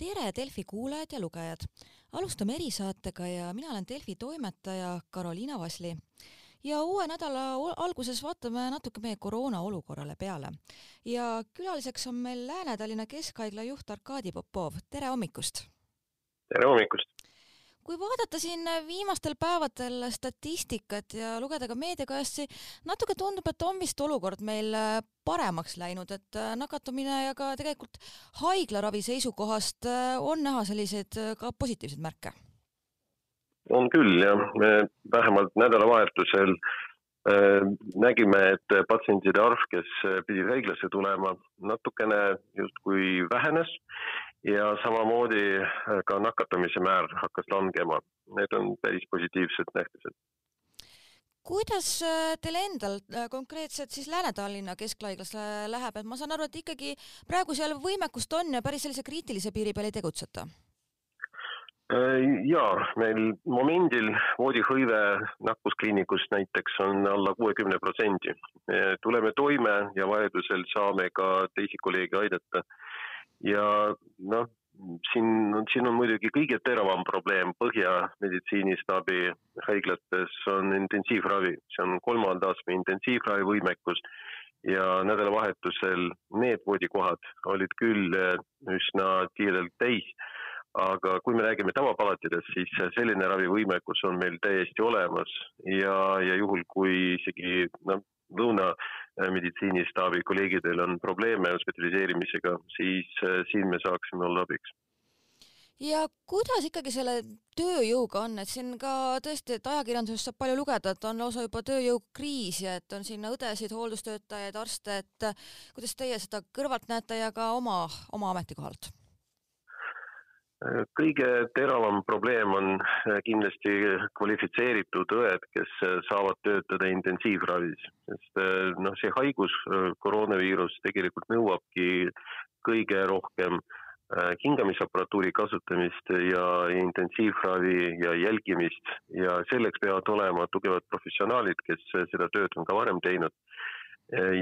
tere, Delfi kuulajad ja lugejad! alustame erisaatega ja mina olen Delfi toimetaja Karoliina Vasli. ja uue nädala alguses vaatame natuke meie koroona olukorrale peale. ja külaliseks on meil Lääne-Tallinna Keskhaigla juht Arkadi Popov, tere hommikust! tere hommikust! Kui vaadata siin viimastel päevadel statistikat ja lugeda ka meediakajasti, natuke tundub, et on vist olukord meil äh, paremaks läinud, et äh, nakatumine ja ka tegelikult haiglaravi seisukohast äh, on näha selliseid ka positiivseid märke. on küll jah, me vähemalt nädalavahetusel äh, nägime, et patsientide arv, kes pidid haiglasse tulema, natukene justkui vähenes ja samamoodi äh, ka nakatumise määr hakkas langema. Need on päris positiivsed nähtused. kuidas äh, teil endal äh, konkreetselt siis Lääne-Tallinna Keskhaiglas läheb, et ma saan aru, et ikkagi praegu seal võimekust on ja päris sellise kriitilise piiri peal ei tegutseta? ja meil momendil voodihõive nakkuskliinikus näiteks on alla kuuekümne protsendi. tuleme toime ja vajadusel saame ka teisi kolleege aidata ja noh, siin, siin on muidugi kõige teravam probleem Põhja meditsiinistaabi haiglates on intensiivravi, see on kolmanda astme intensiivravi võimekus. Ja nädalavahetusel need voodikohad olid küll eh, üsna tihedalt täis. aga kui me räägime tavapalatidest, siis selline ravivõimekus on meil täiesti olemas. Ja, ja juhul, kui isegi noh, lõunameditsiinistaabi kolleegidel on probleeme hospitaliseerimisega, siis äh, siin me saaksime olla abiks. Ja kuidas ikkagi selle tööjõuga on, et siin ka tõesti, et ajakirjandusest saab palju lugeda, et on lausa juba tööjõukriis ja et on sinna õdesid, hooldustöötajaid, arste, et kuidas teie seda kõrvalt näete ja ka oma, oma ametikohalt? Kõige teravam probleem on äh, kindlasti kvalifitseeritud õed, kes äh, saavad töötada intensiivravis, sest äh, noh, see haigus, koroonaviirus tegelikult nõuabki kõige rohkem hingamisapparatuuri kasutamist ja intensiivravi ja jälgimist ja selleks peavad olema tugevad professionaalid, kes seda tööd on ka varem teinud.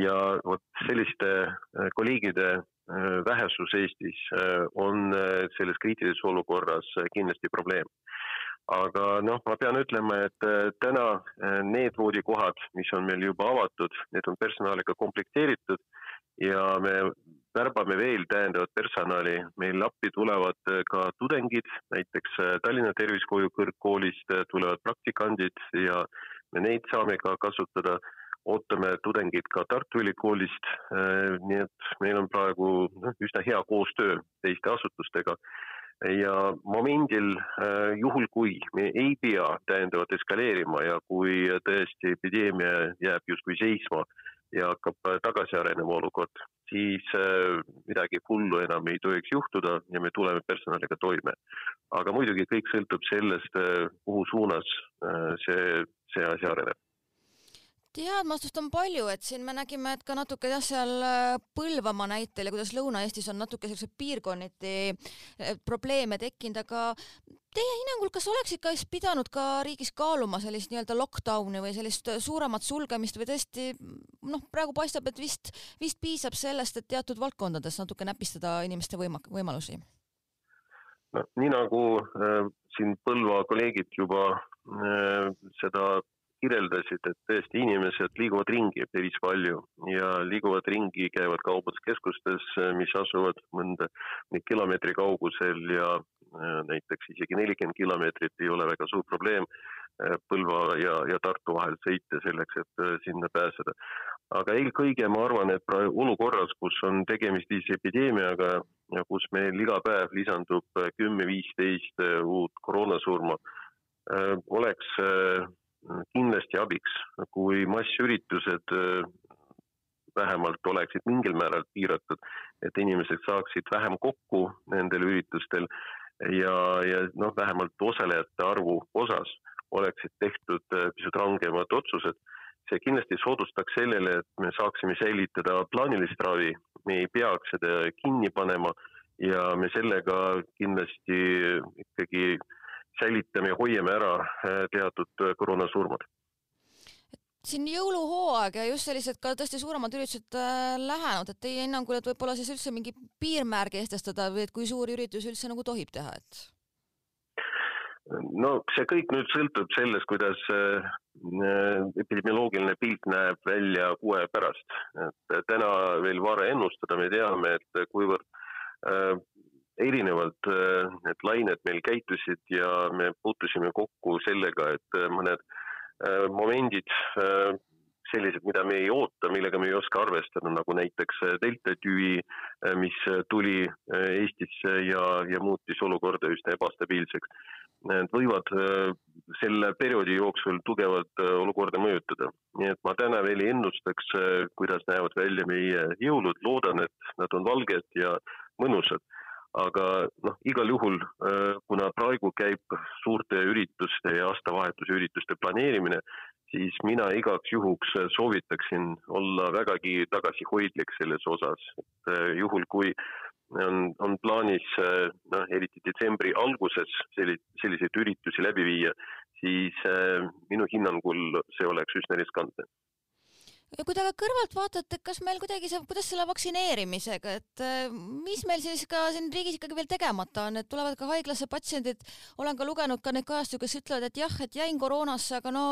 ja vot selliste kolleegide vähesus Eestis äh, on äh, selles kriitilises olukorras kindlasti probleem. aga noh, ma pean ütlema, et täna need voodikohad, mis on meil juba avatud, need on personaliga komplekteeritud ja me värbame veel täiendavat personali, meil appi tulevad ka tudengid, näiteks Tallinna Tervishoiu Kõrgkoolist tulevad praktikandid ja me neid saame ka kasutada ootame tudengid ka Tartu Ülikoolist, äh, nii et meil on praegu noh, üsna hea koostöö teiste asutustega. Ja momendil äh, juhul, kui me ei pea täiendavalt eskaleerima ja kui tõesti epideemia jääb justkui seisma ja hakkab tagasi arenema olukord, siis äh, midagi hullu enam ei tohiks juhtuda ja me tuleme personaliga toime. aga muidugi kõik sõltub sellest, kuhu suunas see, see asi areneb teadmastust on palju, et siin me nägime, et ka natuke jah, seal äh, Põlvamaa näitel ja kuidas Lõuna-Eestis on natuke siukseid piirkonniti äh, probleeme tekkinud, aga teie hinnangul, kas oleks ikka siis pidanud ka riigis kaaluma sellist nii-öelda lockdown'i või sellist suuremat sulgemist või tõesti noh, praegu paistab, et vist, vist piisab sellest, et teatud valdkondades natuke näpistada inimeste võima-, võimalusi? no nii nagu äh, siin Põlva kolleegid juba äh, kirjeldasid, et tõesti inimesed liiguvad ringi päris palju ja liiguvad ringi, käivad kaubanduskeskustes, mis asuvad mõnda kilomeetri kaugusel ja äh, näiteks isegi nelikümmend kilomeetrit ei ole väga suur probleem äh, Põlva ja, ja Tartu vahel sõita selleks, et äh, sinna pääseda. aga eelkõige ma arvan, et olukorras, kus on tegemist epideemiaga ja kus meil iga päev lisandub kümme-viisteist uut koroonasurma, oleks kindlasti abiks, kui massüritused äh, vähemalt oleksid mingil määral piiratud, et inimesed saaksid vähem kokku nendel üritustel ja, ja noh, vähemalt osalejate arvu osas oleksid tehtud äh, pisut rangemad otsused. see kindlasti soodustaks sellele, et me saaksime säilitada plaanilist ravi, me ei peaks seda kinni panema ja me sellega kindlasti ikkagi äh, säilitame ja hoiame ära äh, teatud äh, koroonasurmad siin jõuluhooaeg ja just sellised ka tõesti suuremad üritused äh, lähenud, et teie hinnangul, et võib-olla siis üldse mingi piirmäär kehtestada või et kui suuri üritusi üldse nagu tohib teha, et? no see kõik nüüd sõltub sellest, kuidas epidemioloogiline pilt näeb välja kuu aja pärast. et täna veel vara ennustada, me teame, et kuivõrd erinevalt äh, need lained meil käitusid ja me puutusime kokku sellega, et äh, mõned äh, momendid äh, sellised, mida me ei oota, millega me ei oska arvestada, nagu näiteks äh, delta tüvi, äh, mis tuli Eestisse ja, ja muutis olukorda üsna ebastabiilseks need võivad äh, selle perioodi jooksul tugevalt äh, olukorda mõjutada. nii et ma täna veel ei ennustaks, äh, kuidas näevad välja meie jõulud, loodan, et nad on valged ja mõnusad. Aga noh, igal juhul, kuna praegu käib suurte ürituste ja aastavahetuse ürituste planeerimine, siis mina igaks juhuks soovitaksin olla vägagi tagasihoidlik selles osas, et juhul kui on, on plaanis noh, eriti detsembri alguses selliseid üritusi läbi viia, siis minu hinnangul see oleks üsna riskantne ja kui te aga kõrvalt vaatate, kas meil kuidagi see, kuidas selle vaktsineerimisega, et äh, mis meil siis ka siin riigis ikkagi veel tegemata on, et tulevad ka haiglasse patsiendid, olen ka lugenud ka neid kajastusi, kes ütlevad, et jah, et jäin koroonasse, aga no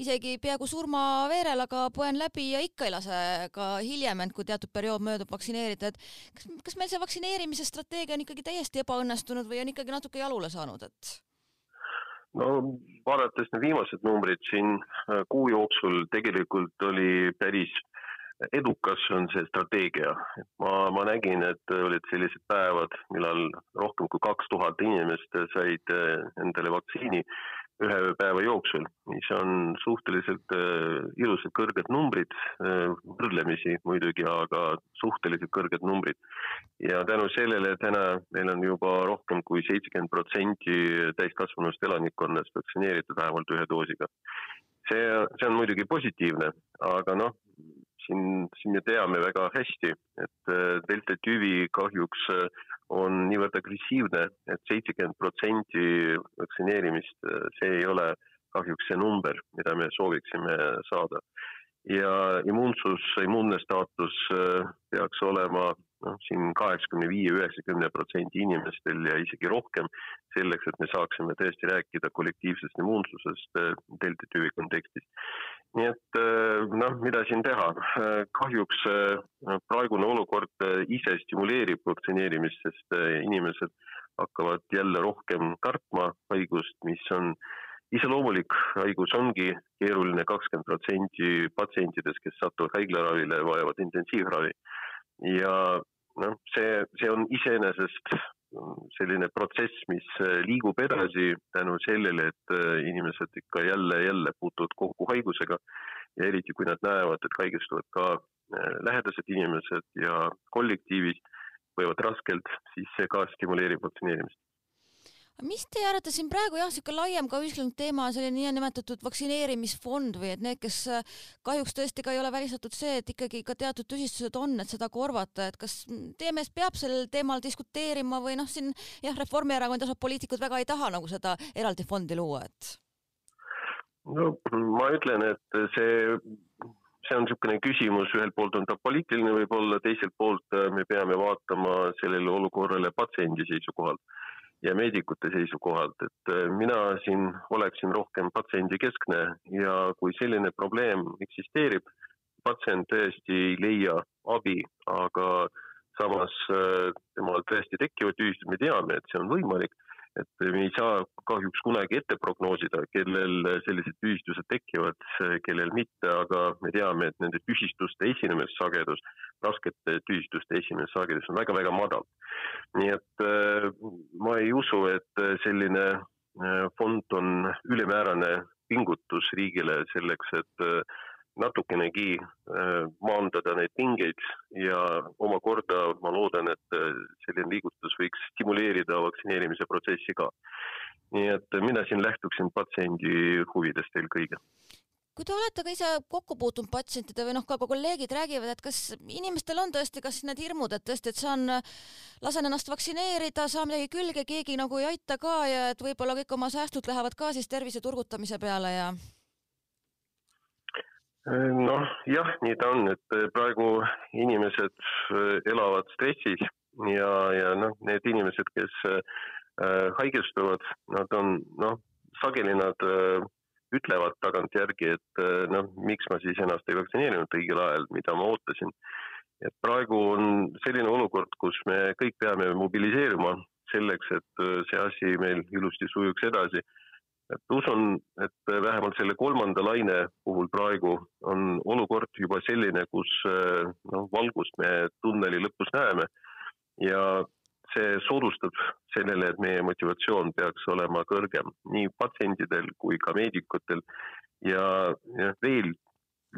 isegi peaaegu surmaveerel, aga põen läbi ja ikka ei lase ka hiljem end, kui teatud periood möödub, vaktsineerida, et kas, kas meil see vaktsineerimise strateegia on ikkagi täiesti ebaõnnestunud või on ikkagi natuke jalule saanud, et? No vaadates need viimased numbrid siin äh, kuu jooksul tegelikult oli päris edukas on see strateegia. ma, ma nägin, et olid sellised päevad, millal rohkem kui kaks tuhat inimest said äh, endale vaktsiini ühe päeva jooksul, mis on suhteliselt äh, ilusad kõrged numbrid äh,, võrdlemisi muidugi, aga suhteliselt kõrged numbrid. ja tänu sellele täna meil on juba rohkem kui seitsekümmend protsenti täiskasvanust elanikkonnast vaktsineeritud vähemalt ühe doosiga. see, see on muidugi positiivne, aga noh, siin, siin me teame väga hästi, et äh, delta tüvi kahjuks äh, on niivõrd agressiivne et, et seitsekümmend protsenti vaktsineerimist, äh, see ei ole kahjuks see number, mida me sooviksime saada. Ja immuunsus, immuunne staatus peaks olema noh, siin kaheksakümne viie, üheksakümne protsendi inimestel ja isegi rohkem, selleks, et me saaksime tõesti rääkida kollektiivsest immuunsusest delta tüvi kontekstis. Nii et äh, noh, mida siin teha, äh, kahjuks äh, praegune olukord ise stimuleerib vaktsineerimist, sest inimesed hakkavad jälle rohkem kartma haigust, mis on iseloomulik, haigus ongi keeruline, kakskümmend protsenti patsientidest, kes satuvad haiglaravile, vajavad intensiivravi. ja noh, see, see on iseenesest selline protsess, mis liigub edasi tänu sellele, et inimesed ikka jälle, jälle puutuvad kokku haigusega ja eriti, kui nad näevad, et haigestuvad ka äh, lähedased inimesed ja kollektiivis võivad raskelt, siis see ka stimuleerib vaktsineerimist mis teie arvates siin praegu jah, niisugune laiem ka ühiskondlik teema selline niinimetatud vaktsineerimisfond või et need, kes äh, kahjuks tõesti ka ei ole välistatud see, et ikkagi ka teatud tüsistused on, et seda korvata, et kas teie meelest peab sellel teemal diskuteerima või noh, siin jah, Reformierakond ja poliitikud väga ei taha nagu seda eraldi fondi luua, et? no ma ütlen, et see see on niisugune küsimus, ühelt poolt on ta poliitiline võib-olla, teiselt poolt äh, me peame vaatama sellele olukorrale patsiendi seisukohalt ja meedikute seisukohalt, et äh, mina siin oleksin rohkem patsiendikeskne ja kui selline probleem eksisteerib, patsient tõesti ei leia abi, aga samas äh, temal tõesti tekivad tühistused, me teame, et see on võimalik et me ei saa kahjuks kunagi ette prognoosida, kellel sellised tühistused tekivad, kellel mitte, aga me teame, et nende tühistuste esinemissagedus, raskete tühistuste esinemissagedus on väga-väga madal. nii et äh, ma ei usu, et selline äh, fond on ülemäärane pingutus riigile selleks, et äh, natukenegi äh, maandada neid pingeid ja omakorda ma loodan, et äh, selline liigutus võiks stimuleerida vaktsineerimise protsessi ka. nii et mina siin lähtuksin patsiendi huvidest eelkõige kui te olete ka ise kokku puutunud patsientide või noh, ka kolleegid räägivad, et kas inimestel on tõesti, kas need hirmud, et tõesti, et saan, lasen ennast vaktsineerida, saan midagi külge, keegi nagu ei aita ka ja et võib-olla kõik oma säästud lähevad ka siis tervise turgutamise peale ja noh, jah, nii ta on, et praegu inimesed elavad stressis ja, ja noh, need inimesed, kes haigestuvad, nad on noh, sageli nad ütlevad tagantjärgi, et noh, miks ma siis ennast ei vaktsineerinud õigel ajal, mida ma ootasin et praegu on selline olukord, kus me kõik peame mobiliseeruma selleks, et see asi meil ilusti sujuks edasi. Et usun, et vähemalt selle kolmanda laine puhul praegu on olukord juba selline, kus äh, noh, valgust me tunneli lõpus näeme. Ja see soodustab sellele, et meie motivatsioon peaks olema kõrgem nii patsientidel kui ka meedikutel. Ja, ja veel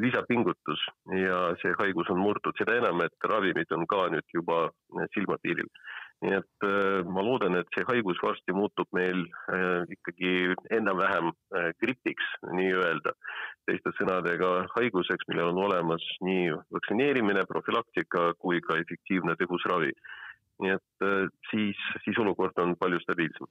lisapingutus ja see haigus on murtud, seda enam, et ravimid on ka nüüd juba silmapiiril. Nii et äh, ma loodan, et see haigus varsti muutub meil äh, ikkagi enam-vähem äh, gripiks nii-öelda. teiste sõnadega haiguseks, millel on olemas nii vaktsineerimine, profülaktika kui ka efektiivne tõhus ravi. nii et siis, siis olukord on palju stabiilsem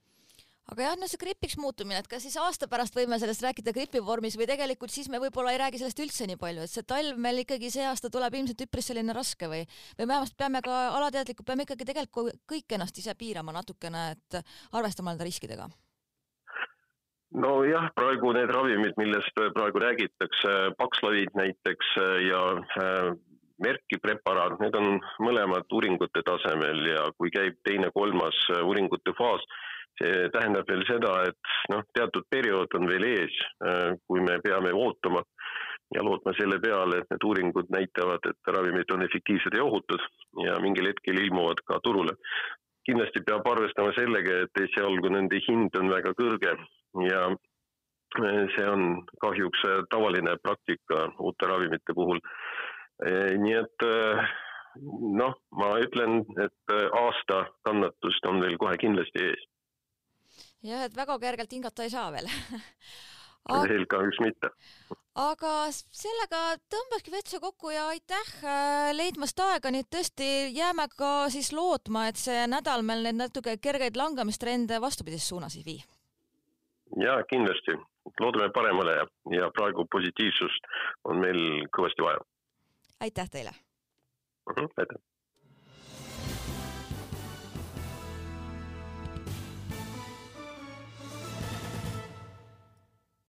aga jah, no see gripiks muutumine, et kas siis aasta pärast võime sellest rääkida gripi vormis või tegelikult siis me võib-olla ei räägi sellest üldse nii palju, et see talv meil ikkagi see aasta tuleb ilmselt üpris selline raske või, või vähemalt peame ka alateadlikult, peame ikkagi tegelikult kõik ennast ise piirama natukene, et arvestama nende riskidega. Nojah, praegu need ravimid, millest praegu räägitakse, Paxlovid näiteks ja äh, Merki preparaat, need on mõlemad uuringute tasemel ja kui käib teine-kolmas uuringute faas, see tähendab veel seda, et noh, teatud periood on veel ees, äh, kui me peame ootama ja lootma selle peale, et need uuringud näitavad, et ravimid on efektiivsed ja ohutud ja mingil hetkel ilmuvad ka turule. kindlasti peab arvestama sellega, et esialgu nende hind on väga kõrge ja äh, see on kahjuks tavaline praktika uute ravimite puhul. Äh, nii et noh, ma ütlen, et aasta kannatust on veel kohe kindlasti ees jah, et väga kergelt hingata ei saa veel veel kahjuks mitte. aga sellega tõmbaski vetsu kokku ja aitäh äh, leidmast aega, nii et tõesti jääme ka siis lootma, et see nädal meil neid natuke kergeid langemistrende vastupidises suunas ei vii. ja kindlasti, loodame paremale ja, ja praegu positiivsust on meil kõvasti vaja. aitäh teile uh! Mhm, -huh, aitäh!